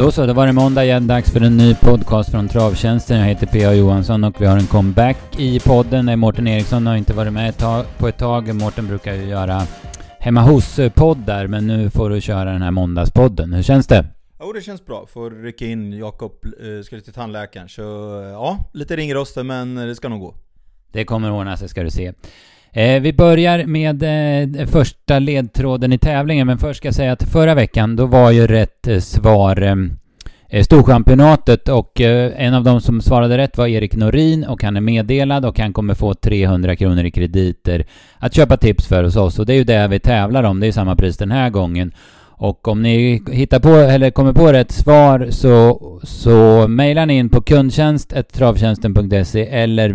Då så, då var det måndag igen. Dags för en ny podcast från Travtjänsten. Jag heter P.A. Johansson och vi har en comeback i podden. Mårten Eriksson har inte varit med ett tag, på ett tag. Mårten brukar ju göra hemma hos-poddar, men nu får du köra den här måndagspodden. Hur känns det? Jo det känns bra, får rycka in Jakob, eh, skulle till tandläkaren. Så eh, ja, lite ringroster men det ska nog gå. Det kommer ordna sig ska du se. Eh, vi börjar med eh, första ledtråden i tävlingen, men först ska jag säga att förra veckan då var ju rätt eh, svar eh, eh Storchampionatet och eh, en av de som svarade rätt var Erik Norin och han är meddelad och han kommer få 300 kronor i krediter att köpa tips för hos oss och det är ju det vi tävlar om, det är samma pris den här gången. Och om ni hittar på eller kommer på rätt svar så, så mejlar ni in på kundtjänst.travtjänsten.se eller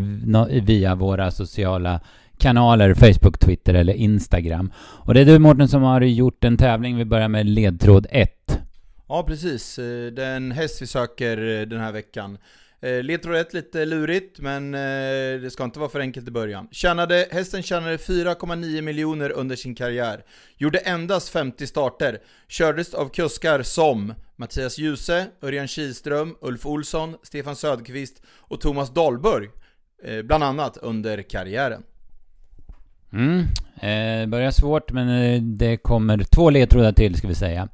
via våra sociala kanaler, Facebook, Twitter eller Instagram. Och det är du Mårten som har gjort en tävling. Vi börjar med ledtråd 1. Ja precis, eh, den häst vi söker eh, den här veckan. Eh, ledtråd 1 lite lurigt, men eh, det ska inte vara för enkelt i början. Tjänade, hästen tjänade 4,9 miljoner under sin karriär. Gjorde endast 50 starter. Kördes av kuskar som Mattias Djuse, Örjan Kihlström, Ulf Olsson, Stefan Söderqvist och Thomas Dahlberg. Bland annat under karriären. Mm. Eh, börjar svårt men eh, det kommer två ledtrådar till ska vi säga.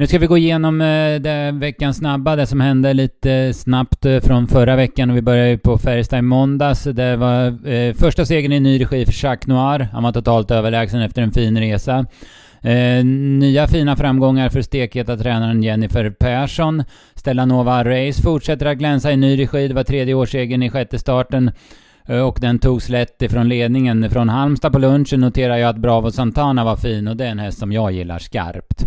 Nu ska vi gå igenom eh, det veckans snabba, det som hände lite snabbt eh, från förra veckan och vi börjar ju på Färjestad i måndags. Det var eh, första segern i ny regi för Jacques Noir. Han var totalt överlägsen efter en fin resa. Eh, nya fina framgångar för stekheta tränaren Jennifer Persson. Stellanova Race fortsätter att glänsa i ny regi. Det var tredje årssegern i sjätte starten. Eh, och den togs lätt ifrån ledningen. Från Halmstad på lunchen noterar jag att Bravo Santana var fin och det är en häst som jag gillar skarpt.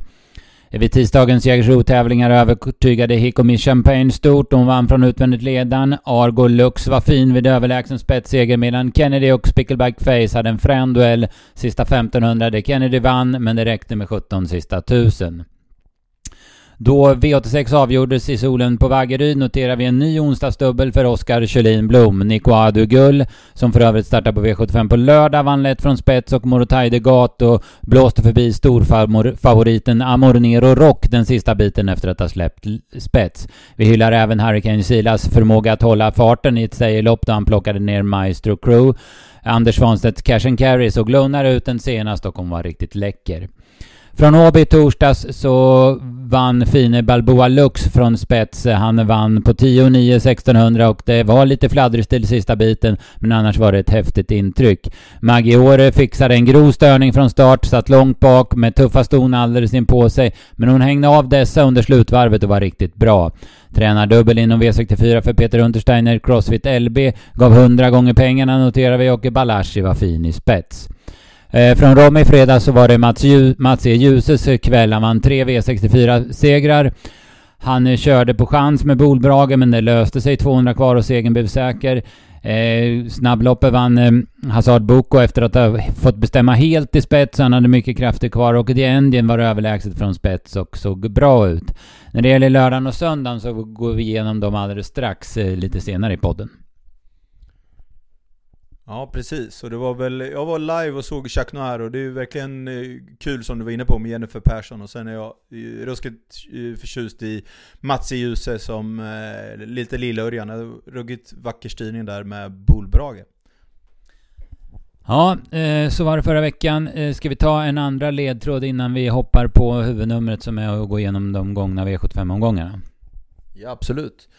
Eh, vid tisdagens Jägersro-tävlingar övertygade Hikomi Champagne stort. Hon vann från utvändigt ledan. Argo Lux var fin vid överlägsen spetsseger medan Kennedy och Spickleback Face hade en frän duell sista 1500 där Kennedy vann men det räckte med 17 sista 1000. Då V86 avgjordes i solen på Vaggeryd noterar vi en ny onsdagsdubbel för Oskar Kjellin Blom. Nico Adugull, som för övrigt startar på V75 på lördag, vann lätt från spets och Morotai de Gato blåste förbi storfavoriten Amornero Rock den sista biten efter att ha släppt spets. Vi hyllar även Hurricane Silas förmåga att hålla farten i ett sejerlopp då han plockade ner Maestro Crew. Anders Svanstedts Cash and Carry såg lugnare ut än senast och hon var riktigt läcker. Från Åby i torsdags så vann Fine Balboa Lux från spets. Han vann på 10 9 1600 och det var lite fladdrigt till sista biten men annars var det ett häftigt intryck. Maggiore fixade en grov störning från start, satt långt bak med tuffa ston alldeles in på sig men hon hängde av dessa under slutvarvet och var riktigt bra. Tränardubbel inom V64 för Peter Untersteiner Crossfit LB gav 100 gånger pengarna noterar vi och Balashi var fin i spets. Eh, från Rom i fredag så var det Mats, Ju Mats E. Ljuses kväll. Han vann tre V64-segrar. Han eh, körde på chans med Bolbrage men det löste sig. 200 kvar och segern blev säker. Eh, snabbloppet vann eh, Hazard Boko efter att ha fått bestämma helt i spets. Han hade mycket krafter kvar och The Endien var överlägset från spets och såg bra ut. När det gäller lördagen och söndagen så går vi igenom dem alldeles strax eh, lite senare i podden. Ja precis, och det var väl, jag var live och såg Jacques Noir och det är ju verkligen eh, kul som du var inne på med Jennifer Persson och sen är jag ruskigt eh, förtjust i Mats i Djuse som eh, lite Lillörjan, ruggigt vacker styrning där med Bolbrage. Ja, så var det förra veckan. Ska vi ta en andra ledtråd innan vi hoppar på huvudnumret som är att gå igenom de gångna V75-omgångarna? Ja, absolut.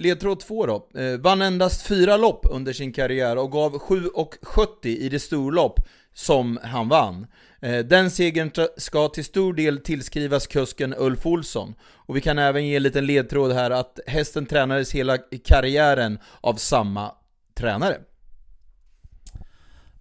Ledtråd 2 då. Eh, vann endast fyra lopp under sin karriär och gav 7,70 i det storlopp som han vann. Eh, den segern ska till stor del tillskrivas kusken Ulf Olsson. Och vi kan även ge en liten ledtråd här att hästen tränades hela karriären av samma tränare.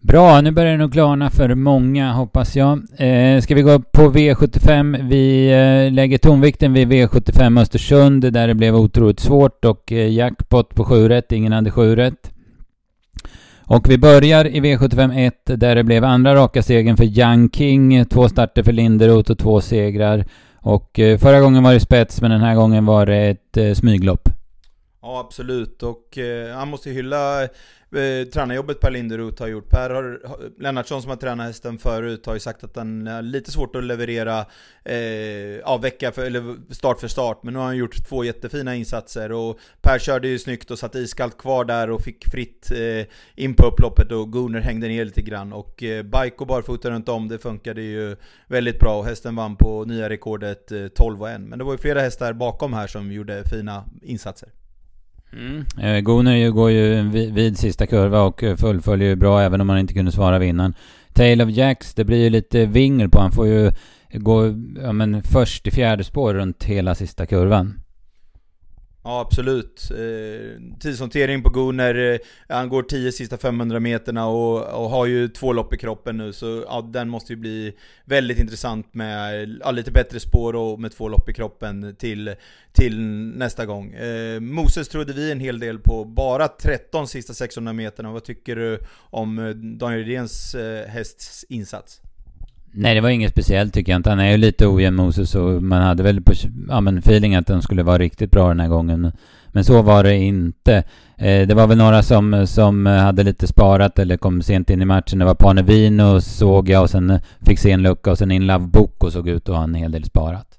Bra, nu börjar det nog klarna för många hoppas jag. Eh, ska vi gå upp på V75? Vi eh, lägger tonvikten vid V75 Östersund där det blev otroligt svårt och eh, jackpot på 7 rätt, ingen hade 7 rätt. Och vi börjar i V75 1 där det blev andra raka segern för Young King, två starter för Linderoth och två segrar. Och eh, förra gången var det spets men den här gången var det ett eh, smyglopp. Ja, absolut. Och eh, han måste hylla eh, tränarjobbet Per Linderoth har gjort. Per har, Lennartsson som har tränat hästen förut har ju sagt att han har lite svårt att leverera eh, ja, vecka för, eller start för start. Men nu har han gjort två jättefina insatser och Per körde ju snyggt och satt iskallt kvar där och fick fritt eh, in på upploppet och Gunnar hängde ner lite grann. Och eh, bike och barfota runt om, det funkade ju väldigt bra och hästen vann på nya rekordet eh, 12 och 1. Men det var ju flera hästar bakom här som gjorde fina insatser. Mm. Eh, Goner går ju vid, sista kurva och eh, fullföljer ju bra även om han inte kunde svara vinnaren. Tale of Jacks, det blir ju lite vingel på Han får ju gå ja, men först i fjärde spår runt hela sista kurvan. Ja absolut. Eh, tidshantering på Gunnar, eh, han går 10 sista 500 meterna och, och, har ju två lopp i kroppen nu så ja, den måste ju bli väldigt intressant med ja, lite bättre spår och med två lopp i kroppen till, till nästa gång. Eh, Moses trodde vi en hel del på, bara 13 sista 600 meterna. Vad tycker du om eh, Daniel Redéns eh, hästs insats? Nej, det var inget speciellt tycker jag inte. Han är ju lite ojämn Moses och man hade väl på, ja, men feeling att den skulle vara riktigt bra den här gången. Men så var det inte. Eh, det var väl några som, som hade lite sparat eller kom sent in i matchen. Det var Panevino såg jag och sen fick se en lucka och sen in Love Book och såg ut att ha en hel del sparat.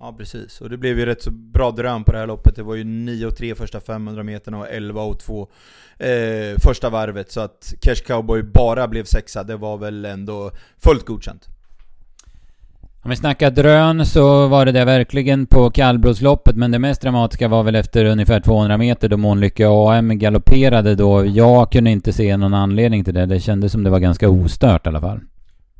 Ja precis, och det blev ju rätt så bra dröm på det här loppet. Det var ju 9,3 första 500 meterna och 11,2 eh, första varvet. Så att Cash Cowboy bara blev sexa, det var väl ändå fullt godkänt. Om vi snackar drön så var det det verkligen på kallblodsloppet men det mest dramatiska var väl efter ungefär 200 meter då Månlycke AM galopperade då. Jag kunde inte se någon anledning till det. Det kändes som det var ganska ostört i alla fall.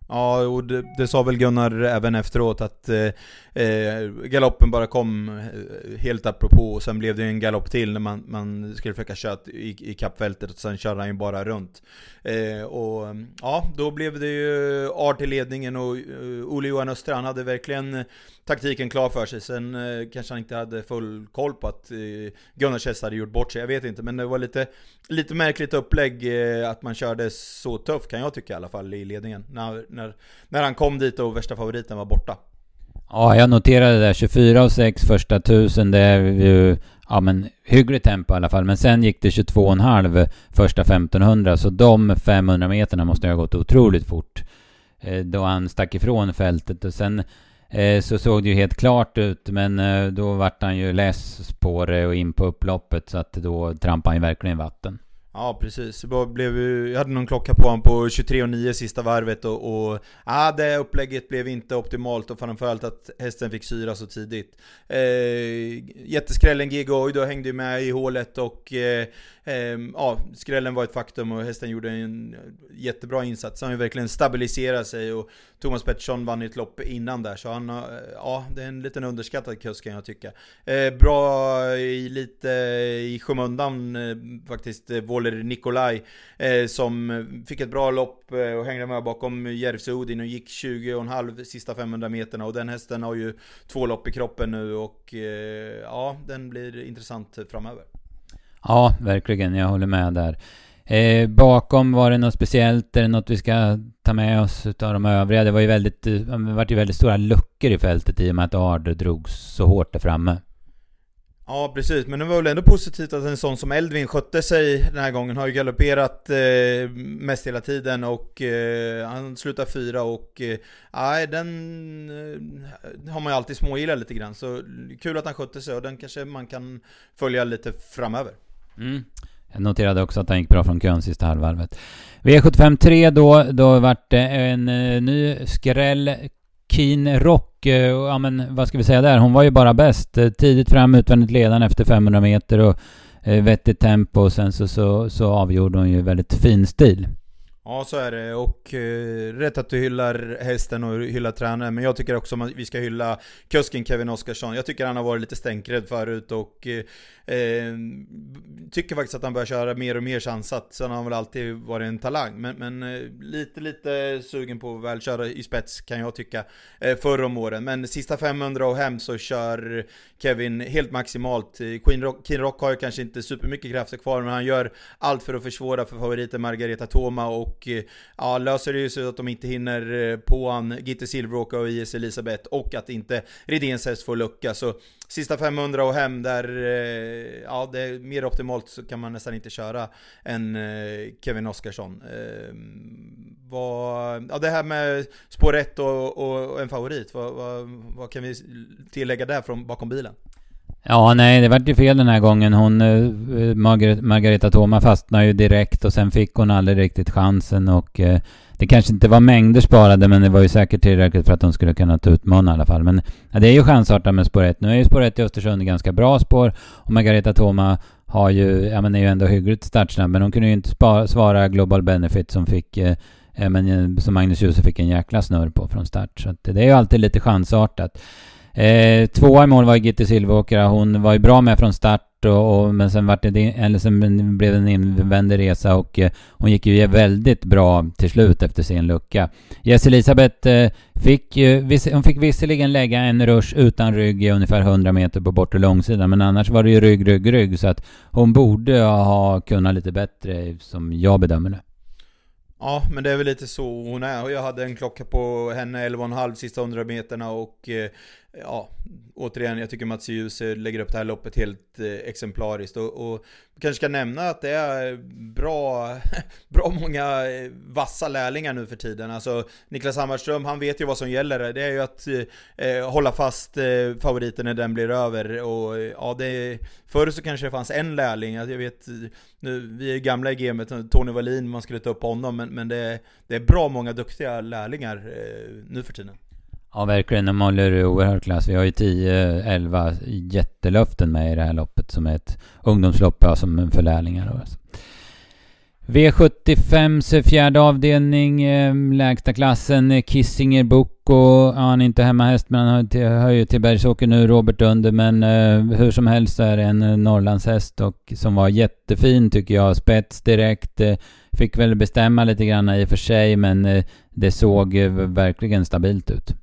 Ja, och det, det, sa väl Gunnar även efteråt att eh, eh galoppen bara kom eh, helt apropå och sen blev det en galopp till när man, man skulle försöka köra i, i kappfältet och sen körde han ju bara runt. Eh, och ja, då blev det ju art i ledningen och uh, Ole Johan Öster, han hade verkligen taktiken klar för sig. Sen eh, kanske han inte hade full koll på att eh, Gunnars häst hade gjort bort sig, jag vet inte. Men det var lite, lite märkligt upplägg eh, att man körde så tufft kan jag tycka i alla fall i ledningen. När, när, när han kom dit och värsta favoriten var borta. Ja, jag noterade det. 24 och 6 första tusen. Det är ju ja, men hyggligt tempo i alla fall. Men sen gick det 22,5 första 1500. Så de 500 meterna måste ha gått otroligt fort. Eh, då han stack ifrån fältet. Och sen eh, så såg det ju helt klart ut. Men eh, då vart han ju less på det och in på upploppet. Så att då trampade han ju verkligen vatten. Ja precis, jag, blev, jag hade någon klocka på honom på 23.09 sista varvet och, och ah, det upplägget blev inte optimalt och framförallt att hästen fick syra så tidigt. Eh, jätteskrällen Gigo Oido hängde med i hålet och eh, Ehm, ja, skrällen var ett faktum och hästen gjorde en jättebra insats. Han har ju verkligen stabiliserat sig och Thomas Pettersson vann ett lopp innan där så han, eh, ja det är en liten underskattad kusk kan jag tycka. Ehm, bra i, lite i skymundan eh, faktiskt, eh, Våler Nikolaj eh, som fick ett bra lopp och hängde med bakom Järvsö Odin och gick 20,5 sista 500 meterna och den hästen har ju två lopp i kroppen nu och ja, den blir intressant framöver. Ja, verkligen. Jag håller med där. Eh, bakom var det något speciellt? Är det något vi ska ta med oss utav de övriga? Det var ju väldigt, eh, det var ju väldigt stora luckor i fältet i och med att Ard drogs så hårt där framme. Ja precis, men det var väl ändå positivt att en sån som Eldvin skötte sig den här gången. Har ju galopperat eh, mest hela tiden och eh, han slutar fyra och eh, nej, den eh, har man ju alltid smågillat lite grann. Så kul att han skötte sig och den kanske man kan följa lite framöver. Mm. Jag noterade också att han gick bra från kön sista halvvarvet. V75 3 då, då vart det en eh, ny skräll. Keen Rock, eh, ja men vad ska vi säga där? Hon var ju bara bäst. Eh, tidigt fram, utvändigt ledande efter 500 meter och vettigt tempo. Och sen så, så, så avgjorde hon ju väldigt fin stil. Ja, så är det. Och eh, rätt att du hyllar hästen och hyllar tränaren, men jag tycker också att vi ska hylla kusken Kevin Oskarsson. Jag tycker han har varit lite stänkrädd förut och eh, ehm, tycker faktiskt att han börjar köra mer och mer chansat. Sen har han väl alltid varit en talang, men, men eh, lite, lite sugen på att väl köra i spets kan jag tycka eh, förr om åren. Men sista 500 och hem så kör Kevin helt maximalt. Queen Rock, King Rock har ju kanske inte supermycket krafter kvar, men han gör allt för att försvåra för favoriten Margareta Toma och och eh, ja, löser det ju så att de inte hinner eh, på han Gitte Silveråka och IS Elisabeth och att inte Redéns häst får lucka. Så sista 500 och hem där, eh, ja det är mer optimalt så kan man nästan inte köra än Kevin Oskarsson. Ehm, vad, ja, det här med spår 1 och, och, en favorit, vad, vad, vad, kan vi tillägga där från bakom bilen? Ja, nej, det vart ju fel den här gången. Hon, eh, eh, Margareta Thoma fastnade ju direkt och sen fick hon aldrig riktigt chansen och eh, det kanske inte var mängder sparade men det var ju säkert tillräckligt för att hon skulle kunna ta utmana i alla fall. Men ja, det är ju chansartat med spår 1. Nu är ju spår 1 i Östersund ganska bra spår och Margareta Thoma har ju, ja men är ju ändå hyggligt startsnabb men hon kunde ju inte spara, svara Global Benefit som fick eh, men eh, som Magnus Djuse fick en jäkla snurr på från start. Så det är ju alltid lite chansartat. Eh, tvåa i mål var Gitte Silveråkra. Hon var ju bra med från start och, och, men sen, vart det, eller sen blev det en invänd resa och eh, hon gick ju väldigt bra till slut efter sin lucka. Jess Elisabeth eh, fick ju, hon fick visserligen lägga en rush utan rygg i ungefär 100 meter på bortre långsidan, men annars var det ju rygg, rygg, rygg så att hon borde ha kunnat lite bättre som jag bedömer det. Ja, men det är väl lite så hon är. Jag hade en klocka på henne 11,5 sista 100 meterna och eh, ja, återigen, jag tycker Mats Ljus lägger upp det här loppet helt eh, exemplariskt och, och kanske ska nämna att det är bra, bra många eh, vassa lärlingar nu för tiden. Alltså Niklas Hammarström, han vet ju vad som gäller. Det är ju att eh, hålla fast eh, favoriten när den blir över. Och ja, det, förr så kanske det fanns en lärling. Alltså, jag vet, nu, vi är gamla i gamet, Tony Wallin, man skulle ta upp honom. Men, men det, det är bra många duktiga lärlingar eh, nu för tiden. Ja, verkligen. De håller oerhört klass. Vi har ju 10-11 jättelöften med i det här loppet som är ett ungdomslopp ja, som för lärlingar. Alltså. V75s fjärde avdelning, eh, lägsta klassen, eh, Kissinger Boko. Ja, han är inte hemmahäst men han hör ju till Bergsåker nu, Robert Under. Men eh, hur som helst så är det en eh, Norrlandshäst och som var jättefin tycker jag. Spets direkt. Eh, fick väl bestämma lite grann i och för sig men eh, det såg eh, verkligen stabilt ut.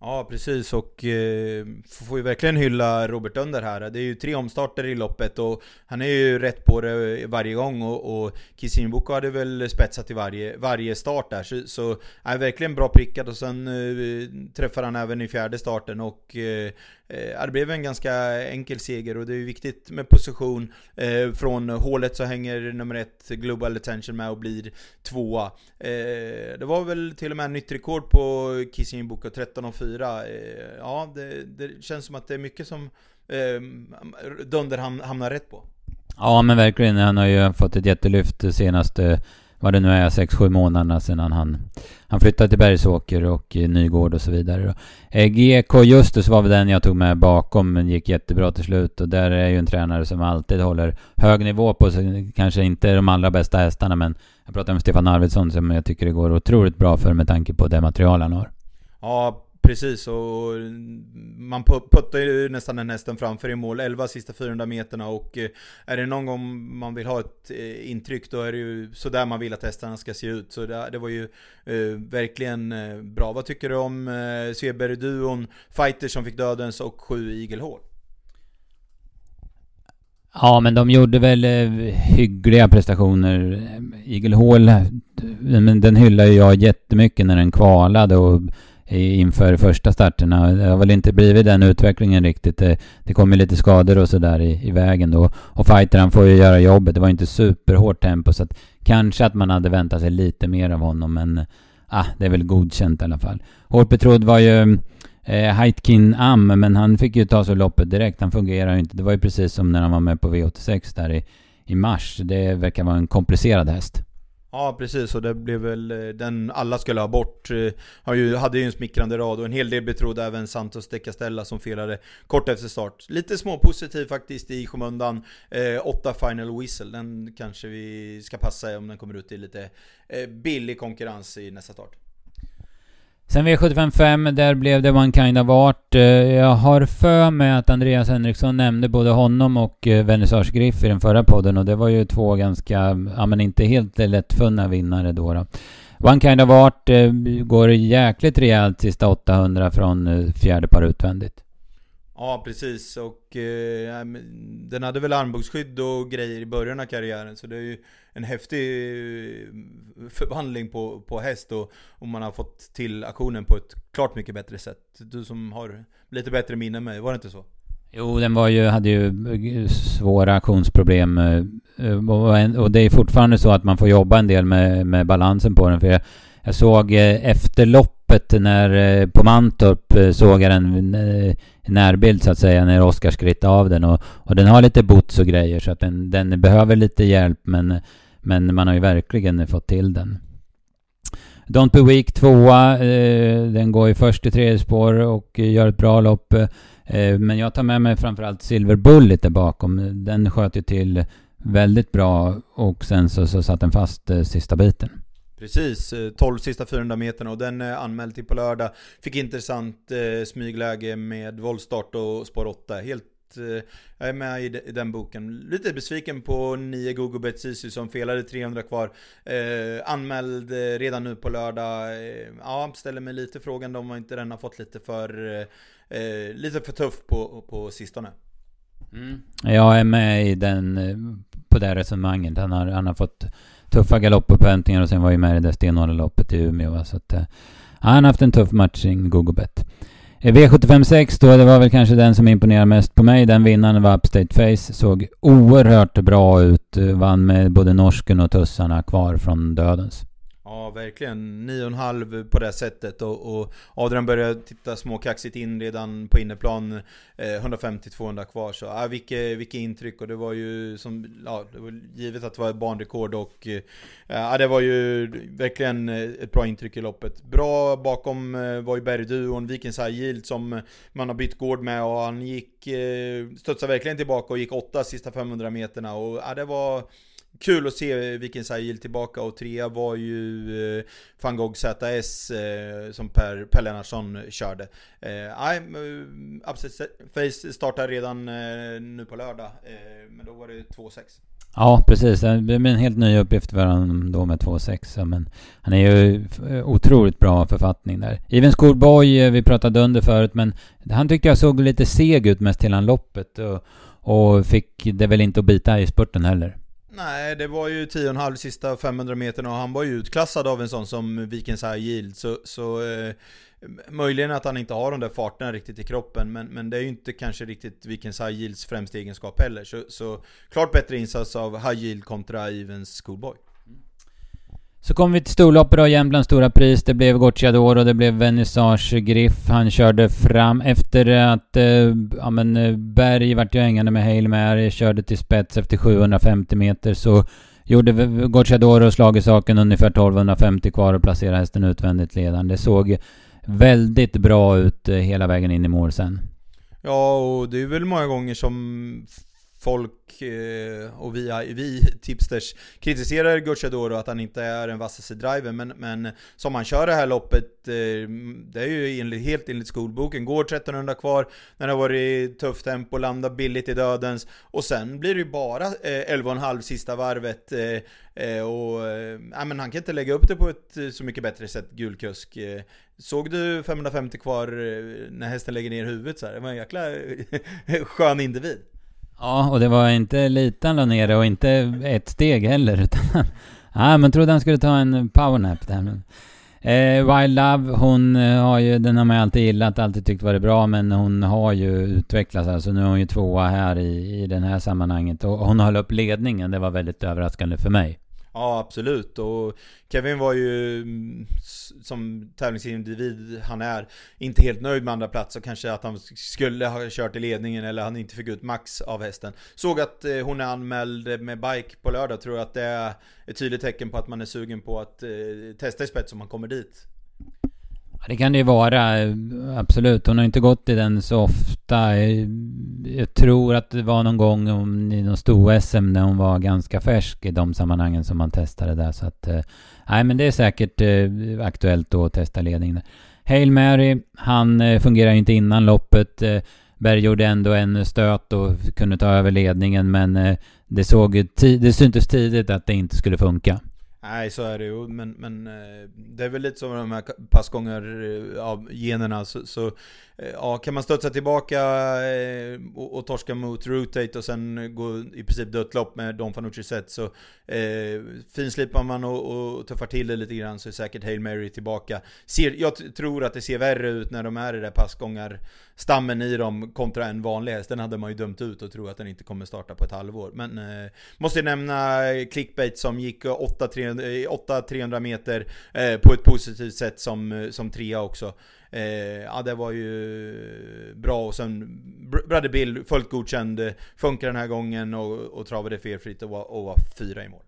Ja, precis och eh, får ju verkligen hylla Robert Under här. Det är ju tre omstarter i loppet och han är ju rätt på det eh, varje gång och, och Kisinbuko hade väl spetsat i varje, varje start där. Så, så är verkligen bra prickad och sen eh, träffar han även i fjärde starten och eh, Eh, det blev en ganska enkel seger och det är ju viktigt med position. Eh, från hålet så hänger nummer ett Global Attention med och blir tvåa. Eh, det var väl till och med nytt rekord på Kissing Book 13.04. Eh, ja, det, det, känns som att det är mycket som ehm, Dunder hamnar rätt på. Ja men verkligen, han har ju fått ett jättelyft senaste vad det nu är, 6-7 månaderna sedan han, han flyttade till Bergsåker och eh, Nygård och så vidare. Eh, GK Justus var väl den jag tog med bakom, men gick jättebra till slut. Och där är ju en tränare som alltid håller hög nivå på sig. Kanske inte de allra bästa hästarna, men jag pratade med Stefan Arvidsson som jag tycker det går otroligt bra för med tanke på det material han har. Ja, Precis, och man puttar ju nästan den hästen framför i mål, 11 sista 400 meterna och eh, är det någon gång man vill ha ett eh, intryck då är det ju sådär man vill att hästarna ska se ut. Så det, det var ju eh, verkligen eh, bra. Vad tycker du om eh, Sveberg-duon, Fighter som fick dödens och 7 Eagle Hall? Ja, men de gjorde väl eh, hyggliga prestationer. Eagle Hall, eh, den hyllar ju jag jättemycket när den kvalade och inför första starterna. Det har väl inte blivit den utvecklingen riktigt. Det, det kommer lite skador och sådär i, i vägen då. Och fightern får ju göra jobbet. Det var inte superhårt tempo så att kanske att man hade väntat sig lite mer av honom men ah, det är väl godkänt i alla fall. Hårt betrodd var ju eh, Heitkin Am men han fick ju ta sig loppet direkt. Han fungerar ju inte. Det var ju precis som när han var med på V86 där i, i mars. Det verkar vara en komplicerad häst. Ja precis, och det blev väl eh, den alla skulle ha bort. Eh, har ju, hade ju en smickrande rad och en hel del betrodde även Santos de Castella som felade kort efter start. Lite småpositiv faktiskt i skymundan. Eh, åtta final whistle, den kanske vi ska passa om den kommer ut i lite eh, billig konkurrens i nästa start. Sen V755, där blev det One Kind of Art. Eh, jag har för mig att Andreas Henriksson nämnde både honom och eh, Vernissage Griff i den förra podden och det var ju två ganska, ja men inte helt lättfunna vinnare då. då. One Kind of Art eh, går jäkligt rejält sista 800 från fjärde par utvändigt. Ja, precis. Och eh, den hade väl armbågsskydd och grejer i början av karriären. Så det är ju en häftig eh, förvandling på, på häst. Och, och man har fått till aktionen på ett klart mycket bättre sätt. Du som har lite bättre minne än mig, var det inte så? Jo, den var ju, hade ju svåra aktionsproblem. Eh, och det är fortfarande så att man får jobba en del med, med balansen på den. För jag, jag såg eh, efter loppet när, på Mantorp såg jag den närbild så att säga när Oskar skritt av den och, och den har lite bots och grejer så att den, den behöver lite hjälp men, men man har ju verkligen fått till den. Don't Be Weak 2 eh, den går ju först i tredje spår och gör ett bra lopp. Eh, men jag tar med mig framförallt Silver Bullet där bakom. Den sköt ju till väldigt bra och sen så, så satt den fast eh, sista biten. Precis, eh, 12 sista 400 meterna och den är anmäld till på lördag. Fick intressant eh, smygläge med voltstart och spår 8. Helt eh, jag är med i, i den boken. Lite besviken på 9 Gogo Betsisi som felade 300 kvar. Eh, anmäld eh, redan nu på lördag. Eh, ja, ställer mig lite frågan om inte den har fått lite för, eh, eh, lite för tuff på, på sistone. Mm. Jag är med i den, på det resonemanget. Han har, han har fått tuffa galoppupphämtningar och sen var ju med i det stenhårda loppet i Umeå. Va? Så att, eh, han har haft en tuff matching, Gogobet. Eh, V756 då, det var väl kanske den som imponerade mest på mig. Den vinnaren var Upstate Face. Såg oerhört bra ut. Eh, vann med både norsken och tussarna kvar från dödens. Ja, verkligen. 9,5 på det sättet och, och Adrian började titta småkaxigt in redan på inneplan. Eh, 150-200 kvar, så ja, vilket, vilket intryck. Och det var ju som, ja, det var givet att det var ett banrekord och eh, ja, det var ju verkligen ett bra intryck i loppet. Bra bakom eh, var ju bergduon Vikens High Yield som man har bytt gård med och han gick, eh, studsade verkligen tillbaka och gick åtta sista 500 meterna och ja, det var Kul att se vilken Sahil tillbaka och trea var ju eh, van Gogh ZS eh, som Per, per Lennartsson körde. Eh, nej, eh, Face startar redan eh, nu på lördag, eh, men då var det 2-6. Ja, precis. Det blir en helt ny uppgift för honom då med 2-6. Men han är ju eh, otroligt bra författning där. Even Schoolboy, eh, vi pratade under förut, men han tyckte jag såg lite seg ut mest hela loppet. Och, och fick det väl inte att bita i spurten heller. Nej, det var ju 10,5 sista 500 meterna och han var ju utklassad av en sån som Vikens High Yield. Så, så eh, möjligen att han inte har de där farterna riktigt i kroppen, men, men det är ju inte kanske riktigt Vikens High Yields främsta egenskap heller. Så, så klart bättre insats av High Yield kontra Evens Schoolboy. Så kom vi till storloppet då, Jämtlands stora pris. Det blev Gocciador och det blev Vernissage Griff. Han körde fram efter att, eh, ja men eh, Berg vart ju hängande med Hail Mary, körde till spets efter 750 meter så gjorde Gocciador och slag i saken ungefär 1250 kvar och placerade hästen utvändigt ledande. Det såg väldigt bra ut eh, hela vägen in i mål sen. Ja, och det är väl många gånger som folk eh, och vi, vi tipsters kritiserar Gucciadoro att han inte är den vassaste driver men, men som han kör det här loppet, eh, det är ju enligt, helt enligt skolboken, går 1300 kvar när det har varit tufft tempo, landar billigt i dödens och sen blir det ju bara eh, 11,5 sista varvet eh, eh och eh, men han kan inte lägga upp det på ett eh, så mycket bättre sätt, Gulkusk. Eh, såg du 550 kvar eh, när hästen lägger ner huvudet så här? Det var en jäkla skön individ. Ja, och det var inte lite han la ner det och inte ett steg heller. Utan, ja, man trodde han skulle ta en powernap där. Eh, Wild Love, hon eh, har ju, den har man alltid gillat, alltid tyckt varit bra, men hon har ju utvecklats. Alltså nu är hon ju tvåa här i, i den här sammanhanget. Och hon höll upp ledningen, det var väldigt överraskande för mig. Ja, absolut. Och Kevin var ju, mm, som tävlingsindivid han är, inte helt nöjd med andra plats och kanske att han skulle ha kört i ledningen eller han inte fick ut max av hästen. Såg att eh, hon är anmäld med bike på lördag, tror att det är ett tydligt tecken på att man är sugen på att eh, testa i spets om man kommer dit. Det kan det ju vara, absolut. Hon har inte gått i den så ofta. Jag tror att det var någon gång i någon stor-SM när hon var ganska färsk i de sammanhangen som man testade där. Så att, eh, nej men det är säkert eh, aktuellt då att testa ledningen. Hail Mary, han eh, fungerar inte innan loppet. Eh, Berg gjorde ändå en stöt och kunde ta över ledningen men det, såg, det syntes tidigt att det inte skulle funka. Nej, så är det ju. Men, men eh, det är väl lite som de här passgångar eh, av generna. Så, så Eh, ja, kan man studsa tillbaka eh, och, och, torska mot Rotate och sen gå i princip dött lopp med Don Fanucci set så eh, finslipar man och, och tuffar till det lite grann så är säkert Hail Mary tillbaka. Ser, jag tror att det ser värre ut när de är i det passgångar stammen i dem kontra en vanlig häst. Den hade man ju dömt ut och tror att den inte kommer starta på ett halvår. Men eh, måste nämna Clickbait som gick 8-300 eh, meter eh, på ett positivt sätt som, som trea också. Eh, ja, det var ju bra och sen Brother Bill, fullt godkänd, eh, funkar den här gången och, och travade felfritt och var, och var fyra i mål.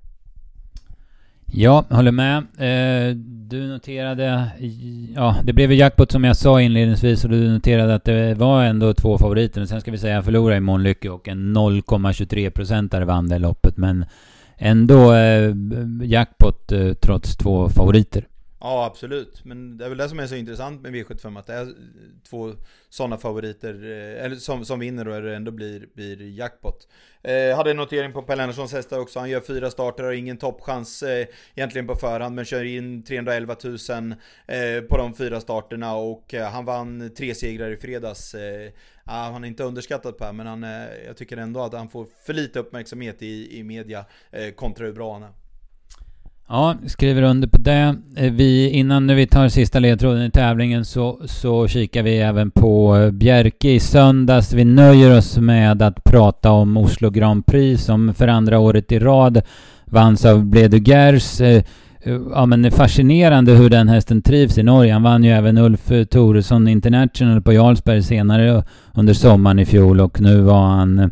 Ja, håller med. Eh, du noterade, ja det blev ju jackpot som jag sa inledningsvis och du noterade att det var ändå två favoriter. sen ska vi säga förlora i Månlycke och en 0,23 procentare vann det loppet. Men ändå eh, jackpot eh, trots två favoriter. Ja, absolut. Men det är väl det som är så intressant med V75, att det är två sådana favoriter, eh, eller som, som vinner och det ändå blir, blir jackpot. Eh, hade en notering på Per Lennartssons hästar också, han gör fyra starter, har ingen toppchans eh, egentligen på förhand, men kör in 311 000 eh, på de fyra starterna och eh, han vann tre segrar i fredags. Eh, han är inte underskattad Per, men han, eh, jag tycker ändå att han får för lite uppmärksamhet i, i media eh, kontra hur bra han är. Ja, skriver under på det. Eh, vi, innan vi tar sista ledtråden i tävlingen så, så kikar vi även på eh, Bjerke i söndags. Vi nöjer oss med att prata om Oslo Grand Prix som för andra året i rad vanns av Bledugers. Eh, ja men det är fascinerande hur den hästen trivs i Norge. Han vann ju även Ulf Thoresson International på Jarlsberg senare under sommaren i fjol och nu var han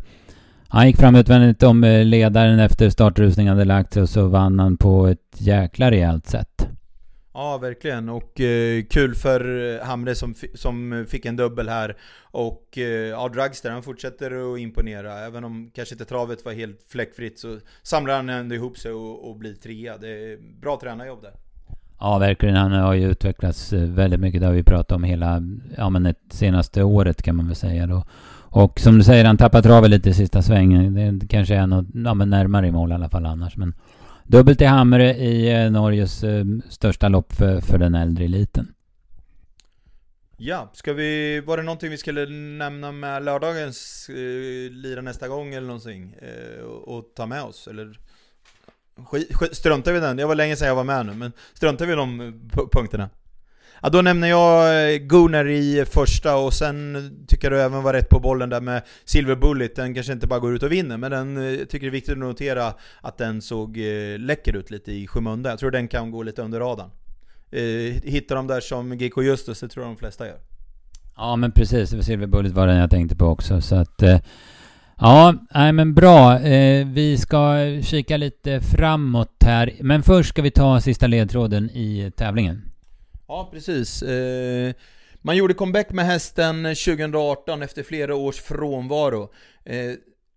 han gick fram utvändigt om eh, ledaren efter startrusningen hade lagt sig och så vann han på ett jäkla rejält sätt. Ja, verkligen. Och eh, kul för eh, Hamre som, som fick en dubbel här. Och eh, ja, Dragster, han fortsätter att imponera. Även om kanske inte travet var helt fläckfritt så samlar han ändå ihop sig och, och blir trea. Det är bra tränarjobb där. Ja, verkligen. Han har ju utvecklats eh, väldigt mycket. Det har vi pratat om hela, ja men det senaste året kan man väl säga då. Och som du säger, han tappar travet lite i sista svängen. Det kanske är något, ja men närmare i mål i alla fall annars. Men dubbelt i Hamre i eh, Norges eh, största lopp för, för den äldre eliten. Ja, ska vi, var det någonting vi skulle nämna med lördagens eh, lira nästa gång eller någonting? Eh, och, och, ta med oss? Eller skit, skit, struntar vi den? Det var länge sedan jag var med nu, men struntar vi de punkterna? Ja, då nämner jag eh, Gunnar i första och sen tycker du även var rätt på bollen där med Silver Bullet. Den kanske inte bara går ut och vinner, men den eh, tycker det är viktigt att notera att den såg eh, läcker ut lite i skymundan. Jag tror den kan gå lite under radarn. Hittar de där som GK Justus, det tror jag de flesta gör. Ja men precis, Silver Bullet var den jag tänkte på också så att Ja, nej men bra. vi ska kika lite framåt här. Men först ska vi ta sista ledtråden i tävlingen. Ja, precis. Eh, man gjorde comeback med hästen 2018 efter flera års frånvaro. Eh,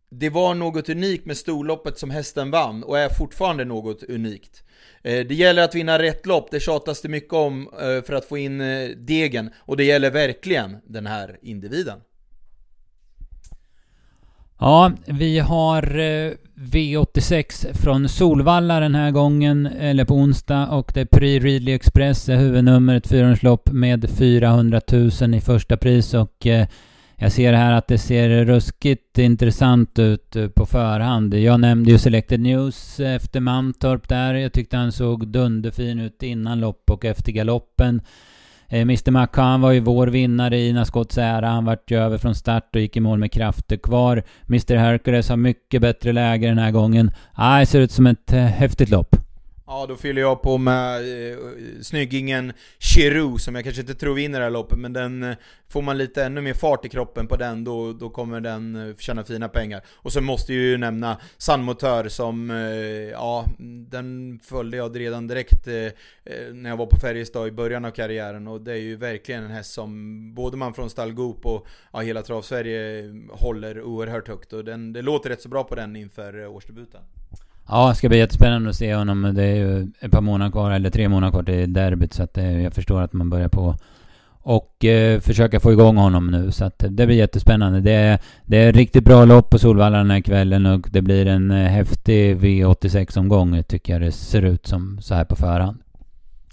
det var något unikt med storloppet som hästen vann och är fortfarande något unikt. Eh, det gäller att vinna rätt lopp, det tjatas det mycket om för att få in degen och det gäller verkligen den här individen. Ja, vi har eh, V86 från Solvalla den här gången, eller på onsdag, och det är Prix Ridley Express, är huvudnumret, fyraårslopp med 400 000 i första pris och eh, jag ser här att det ser ruskigt intressant ut eh, på förhand. Jag nämnde ju Selected News efter Mantorp där. Jag tyckte han såg dunderfin ut innan lopp och efter galoppen. Eh, Mr McCann var ju vår vinnare i Ina Scotts ära. Han vart ju över från start och gick i mål med krafter kvar. Mr Hercules har mycket bättre läge den här gången. Ah, ser ut som ett eh, häftigt lopp. Ja, då fyller jag på med eh, snyggingen Chiru som jag kanske inte tror vinner det här loppet, men den eh, får man lite ännu mer fart i kroppen på den, då, då kommer den eh, tjäna fina pengar. Och så måste jag ju nämna Sandmotör som, eh, ja, den följde jag redan direkt eh, eh, när jag var på Färjestad i början av karriären och det är ju verkligen en häst som både man från Stallgop och ja, hela Trav-Sverige håller oerhört högt och den, det låter rätt så bra på den inför eh, årsdebuten. Ja, det ska bli jättespännande att se honom. Det är ju ett par månader kvar, eller tre månader kvar till derbyt. Så att det, jag förstår att man börjar på och eh, försöka få igång honom nu. Så att det blir jättespännande. Det är, det är riktigt bra lopp på Solvalla den här kvällen och det blir en eh, häftig V86-omgång tycker jag det ser ut som så här på förhand.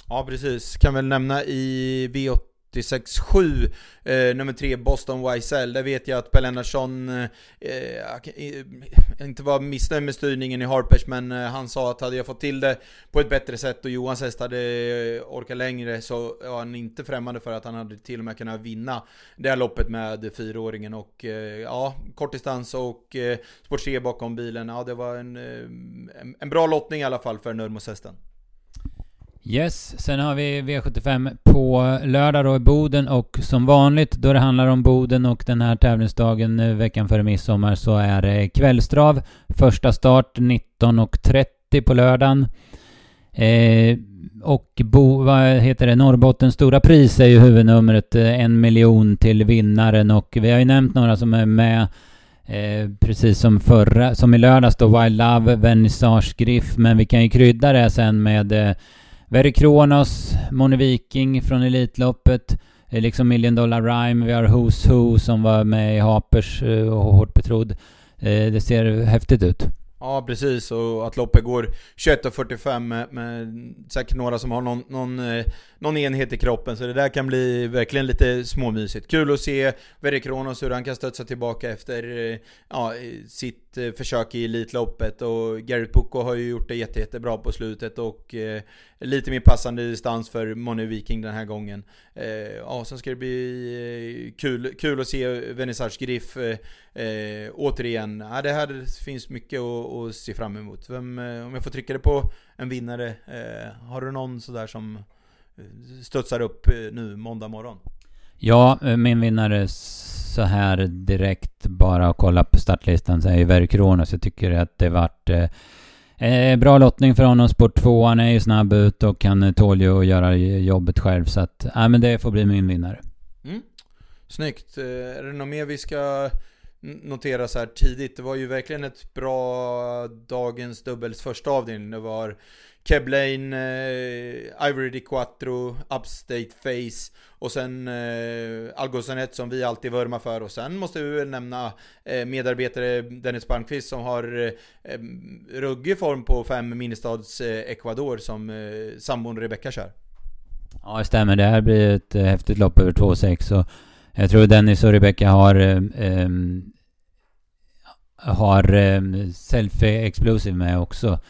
Ja, precis. Kan väl nämna i V86 86-7, eh, nummer 3 Boston YSL. Där vet jag att Per Lennartsson eh, eh inte var missnöjd med styrningen i Harpers, men eh, han sa att hade jag fått till det på ett bättre sätt och Johans häst hade eh, orkat längre så var han inte främmande för att han hade till och med kunnat vinna det här loppet med fyraåringen. Och eh, ja, kortdistans och eh, Sport 3 bakom bilen. Ja, det var en, en, en bra lottning i alla fall för Nurmos-hästen. Yes, sen har vi V75 på lördag då i Boden och som vanligt då det handlar om Boden och den här tävlingsdagen eh, veckan före midsommar så är det kvällstrav. Första start 19.30 på lördagen. Eh, och Bo, vad heter det, Norrbottens stora pris är ju huvudnumret, eh, en miljon till vinnaren och vi har ju nämnt några som är med Eh, precis som förra, som i lördags då, Wild Love, Vernissage Griff, men vi kan ju krydda det sen med eh, Very Kronos, Moni Viking från Elitloppet, liksom Million Dollar Rhyme, vi har Who's Who som var med i Hapers eh, och Hårt Betrodd. Eh, det ser häftigt ut. Ja precis, och att loppet går 21.45 med, med säkert några som har någon, någon, eh, någon enhet i kroppen, så det där kan bli verkligen lite småmysigt. Kul att se Verre Kronos hur han kan studsa tillbaka efter eh, ja, sitt eh, försök i Elitloppet och Garrett Pucko har ju gjort det jätte, jättebra på slutet och eh, lite mer passande distans för Moni Viking den här gången. Eh, ja, sen ska det bli eh, kul, kul att se Vernissage Griff eh, återigen. Ja, det här finns mycket att, att se fram emot. Vem, om jag får trycka det på en vinnare, har du någon sådär som studsar upp nu måndag morgon? Ja, min vinnare så här direkt bara att kolla på startlistan så är ju Verkronos. Jag tycker att det vart eh, eh bra lottning för honom. Sport 2, han är ju snabb ut och han tål ju att göra jobbet själv. Så att, ja men det får bli min vinnare. Mm. Snyggt. Eh, är det något mer vi ska notera så här tidigt? Det var ju verkligen ett bra dagens dubbels första avdelning. Det var Keblane, eh, Ivory Di Quattro, Upstate Face och sen eh, Algosanet som vi alltid vurmar för och sen måste vi väl nämna eh, medarbetare Dennis Palmqvist som har eh, eh ruggig form på fem ministads eh, Ecuador som eh, sambon Rebecca kör. Ja det stämmer, det här blir ett eh, häftigt lopp över 2,6 och jag tror Dennis och Rebecca har eh, eh har eh, Selfie Explosive med också.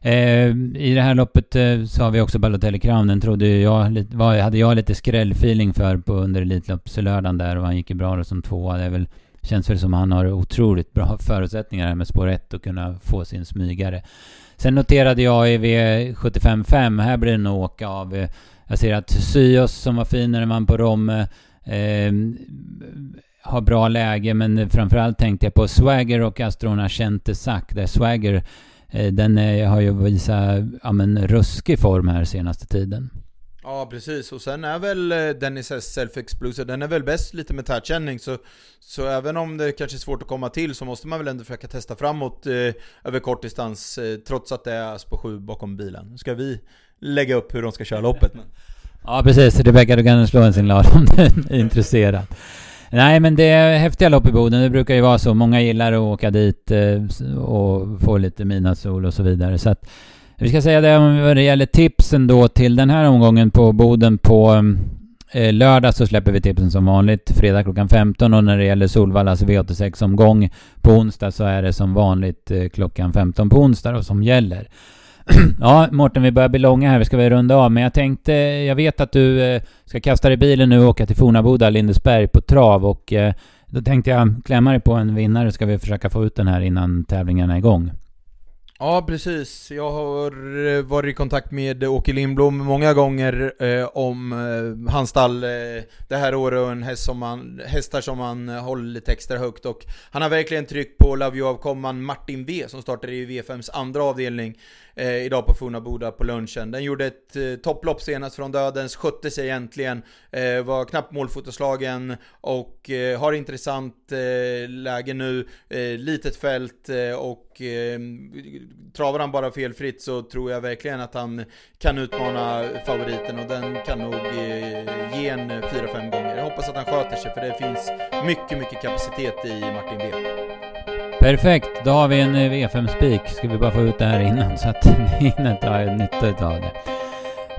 Eh, I det här loppet eh, så har vi också Balotelli Crown. Den trodde jag, var, hade jag lite skrällfeeling för på under Elitloppslördagen där och han gick ju bra då som tvåa. Det är väl, känns väl som han har otroligt bra förutsättningar med spår 1 att kunna få sin smygare. Sen noterade jag i V755, här blir det nog åka av. Eh, jag ser att Syos som var fin när man vann på Romme eh, har bra läge men framförallt tänkte jag på Swagger och Astrona Sack där Swagger den är, har ju visat ja, men, ruskig form här senaste tiden. Ja precis, och sen är väl eh, Dennis S Self Exploser, den är väl bäst lite med tätkänning så, så även om det kanske är svårt att komma till så måste man väl ändå försöka testa framåt eh, över kortdistans eh, trots att det är på 7 bakom bilen. Ska vi lägga upp hur de ska köra loppet? Ja precis, Rebecka du kan slå en signal om du är intresserad. Nej men det är häftiga lopp i Boden. Det brukar ju vara så. Många gillar att åka dit eh, och få lite midnattssol och så vidare. Så att vi ska säga det om vad det gäller tipsen då till den här omgången på Boden på eh, lördag så släpper vi tipsen som vanligt fredag klockan 15 och när det gäller Solvallas V86-omgång på onsdag så är det som vanligt eh, klockan 15 på onsdag då som gäller. ja, Mårten, vi börjar bli långa här. Vi ska väl runda av. Men jag tänkte, jag vet att du eh, ska kasta dig i bilen nu och åka till Fornaboda, Lindesberg på trav. Och eh, då tänkte jag klämma dig på en vinnare. Ska vi försöka få ut den här innan tävlingarna är igång. Ja precis, jag har eh, varit i kontakt med Åke Lindblom många gånger eh, om eh, hans stall eh, det här året och en häst som han, hästar som han eh, håller lite extra högt och han har verkligen tryckt på Love You-avkomman Martin V som startar i V5s andra avdelning eh, idag på Fornaboda på lunchen. Den gjorde ett eh, topplopp senast från dödens, skötte sig egentligen, eh, var knappt målfotoslagen och eh, har intressant eh, läge nu, eh, litet fält eh, och eh, travar han bara felfritt så tror jag verkligen att han kan utmana favoriten och den kan nog eh, ge en 4-5 gånger. Jag hoppas att han sköter sig för det finns mycket, mycket kapacitet i Martin B. Perfekt, då har vi en V5-spik. Ska vi bara få ut det här innan så att ni hinner ta nytta av det.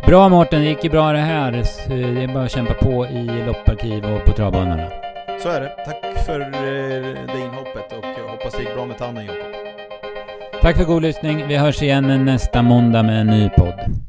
Bra Mårten, det gick ju bra det här. Så Det är bara att kämpa på i lopparkiv och på travbanorna. Så är det. Tack för eh, det inhoppet och hoppas det gick bra med tanden Jakob. Tack för god lyssning. Vi hörs igen nästa måndag med en ny podd.